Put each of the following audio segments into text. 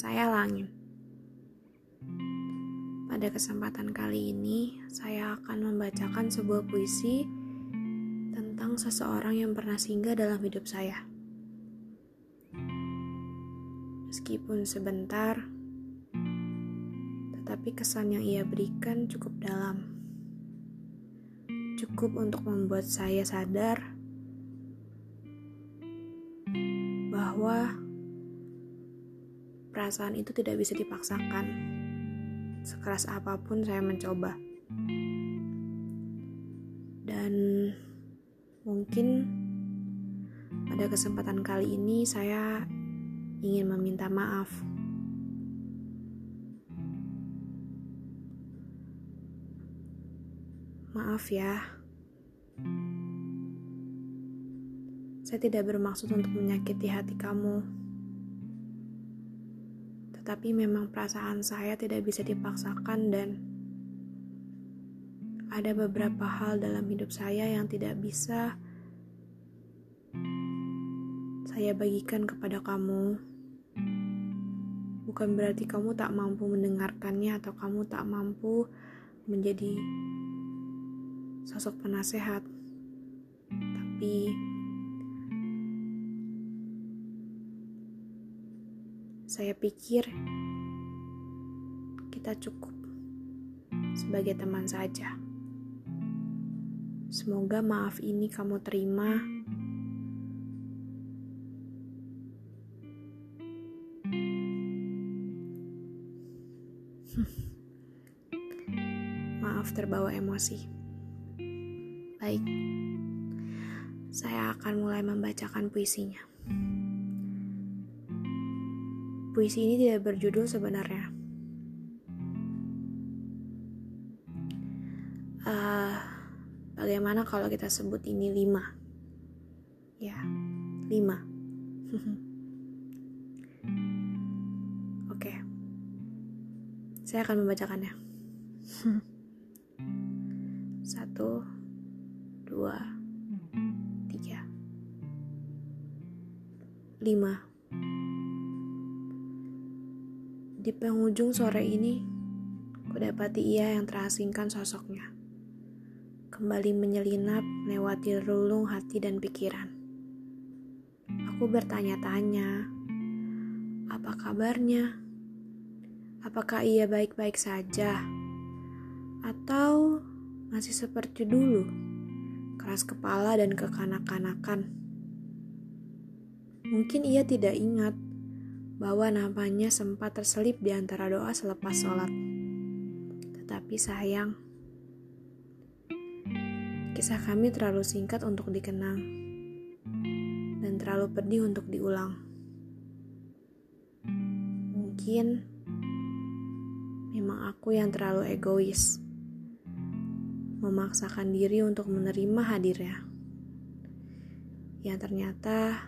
saya Langin. Pada kesempatan kali ini, saya akan membacakan sebuah puisi tentang seseorang yang pernah singgah dalam hidup saya. Meskipun sebentar, tetapi kesan yang ia berikan cukup dalam. Cukup untuk membuat saya sadar bahwa perasaan itu tidak bisa dipaksakan. Sekeras apa pun saya mencoba. Dan mungkin pada kesempatan kali ini saya ingin meminta maaf. Maaf ya. Saya tidak bermaksud untuk menyakiti hati kamu. Tetapi memang perasaan saya tidak bisa dipaksakan dan ada beberapa hal dalam hidup saya yang tidak bisa saya bagikan kepada kamu. Bukan berarti kamu tak mampu mendengarkannya atau kamu tak mampu menjadi sosok penasehat. Tapi Saya pikir kita cukup sebagai teman saja. Semoga maaf ini kamu terima. Maaf terbawa emosi. Baik, saya akan mulai membacakan puisinya. Puisi ini tidak berjudul sebenarnya. Uh, bagaimana kalau kita sebut ini lima? Ya, lima. Oke, okay. saya akan membacakannya. Satu, dua, tiga, lima. Di penghujung sore ini, kudapati ia yang terasingkan sosoknya. Kembali menyelinap lewati relung hati dan pikiran. Aku bertanya-tanya, apa kabarnya? Apakah ia baik-baik saja? Atau masih seperti dulu, keras kepala dan kekanak-kanakan? Mungkin ia tidak ingat bahwa namanya sempat terselip di antara doa selepas sholat. Tetapi sayang, kisah kami terlalu singkat untuk dikenang dan terlalu pedih untuk diulang. Mungkin memang aku yang terlalu egois, memaksakan diri untuk menerima hadirnya, yang ternyata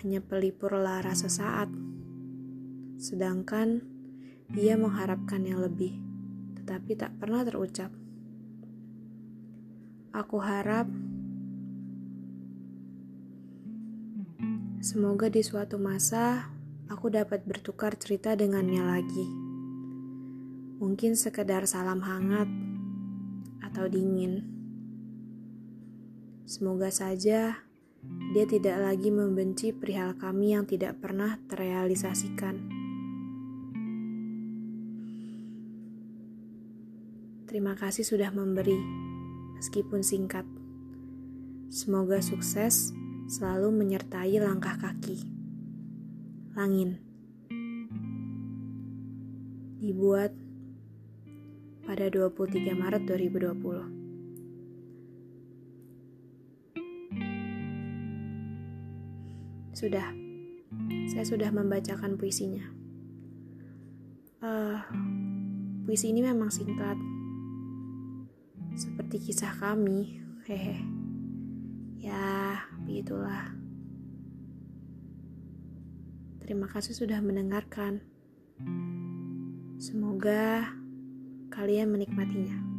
hanya pelipur lara sesaat sedangkan ia mengharapkan yang lebih, tetapi tak pernah terucap. Aku harap semoga di suatu masa aku dapat bertukar cerita dengannya lagi. Mungkin sekedar salam hangat atau dingin. Semoga saja dia tidak lagi membenci perihal kami yang tidak pernah terrealisasikan. Terima kasih sudah memberi, meskipun singkat. Semoga sukses selalu menyertai langkah kaki. Langin dibuat pada 23 Maret 2020. Sudah, saya sudah membacakan puisinya. Uh, puisi ini memang singkat, seperti kisah kami. Hehe. Ya, begitulah. Terima kasih sudah mendengarkan. Semoga kalian menikmatinya.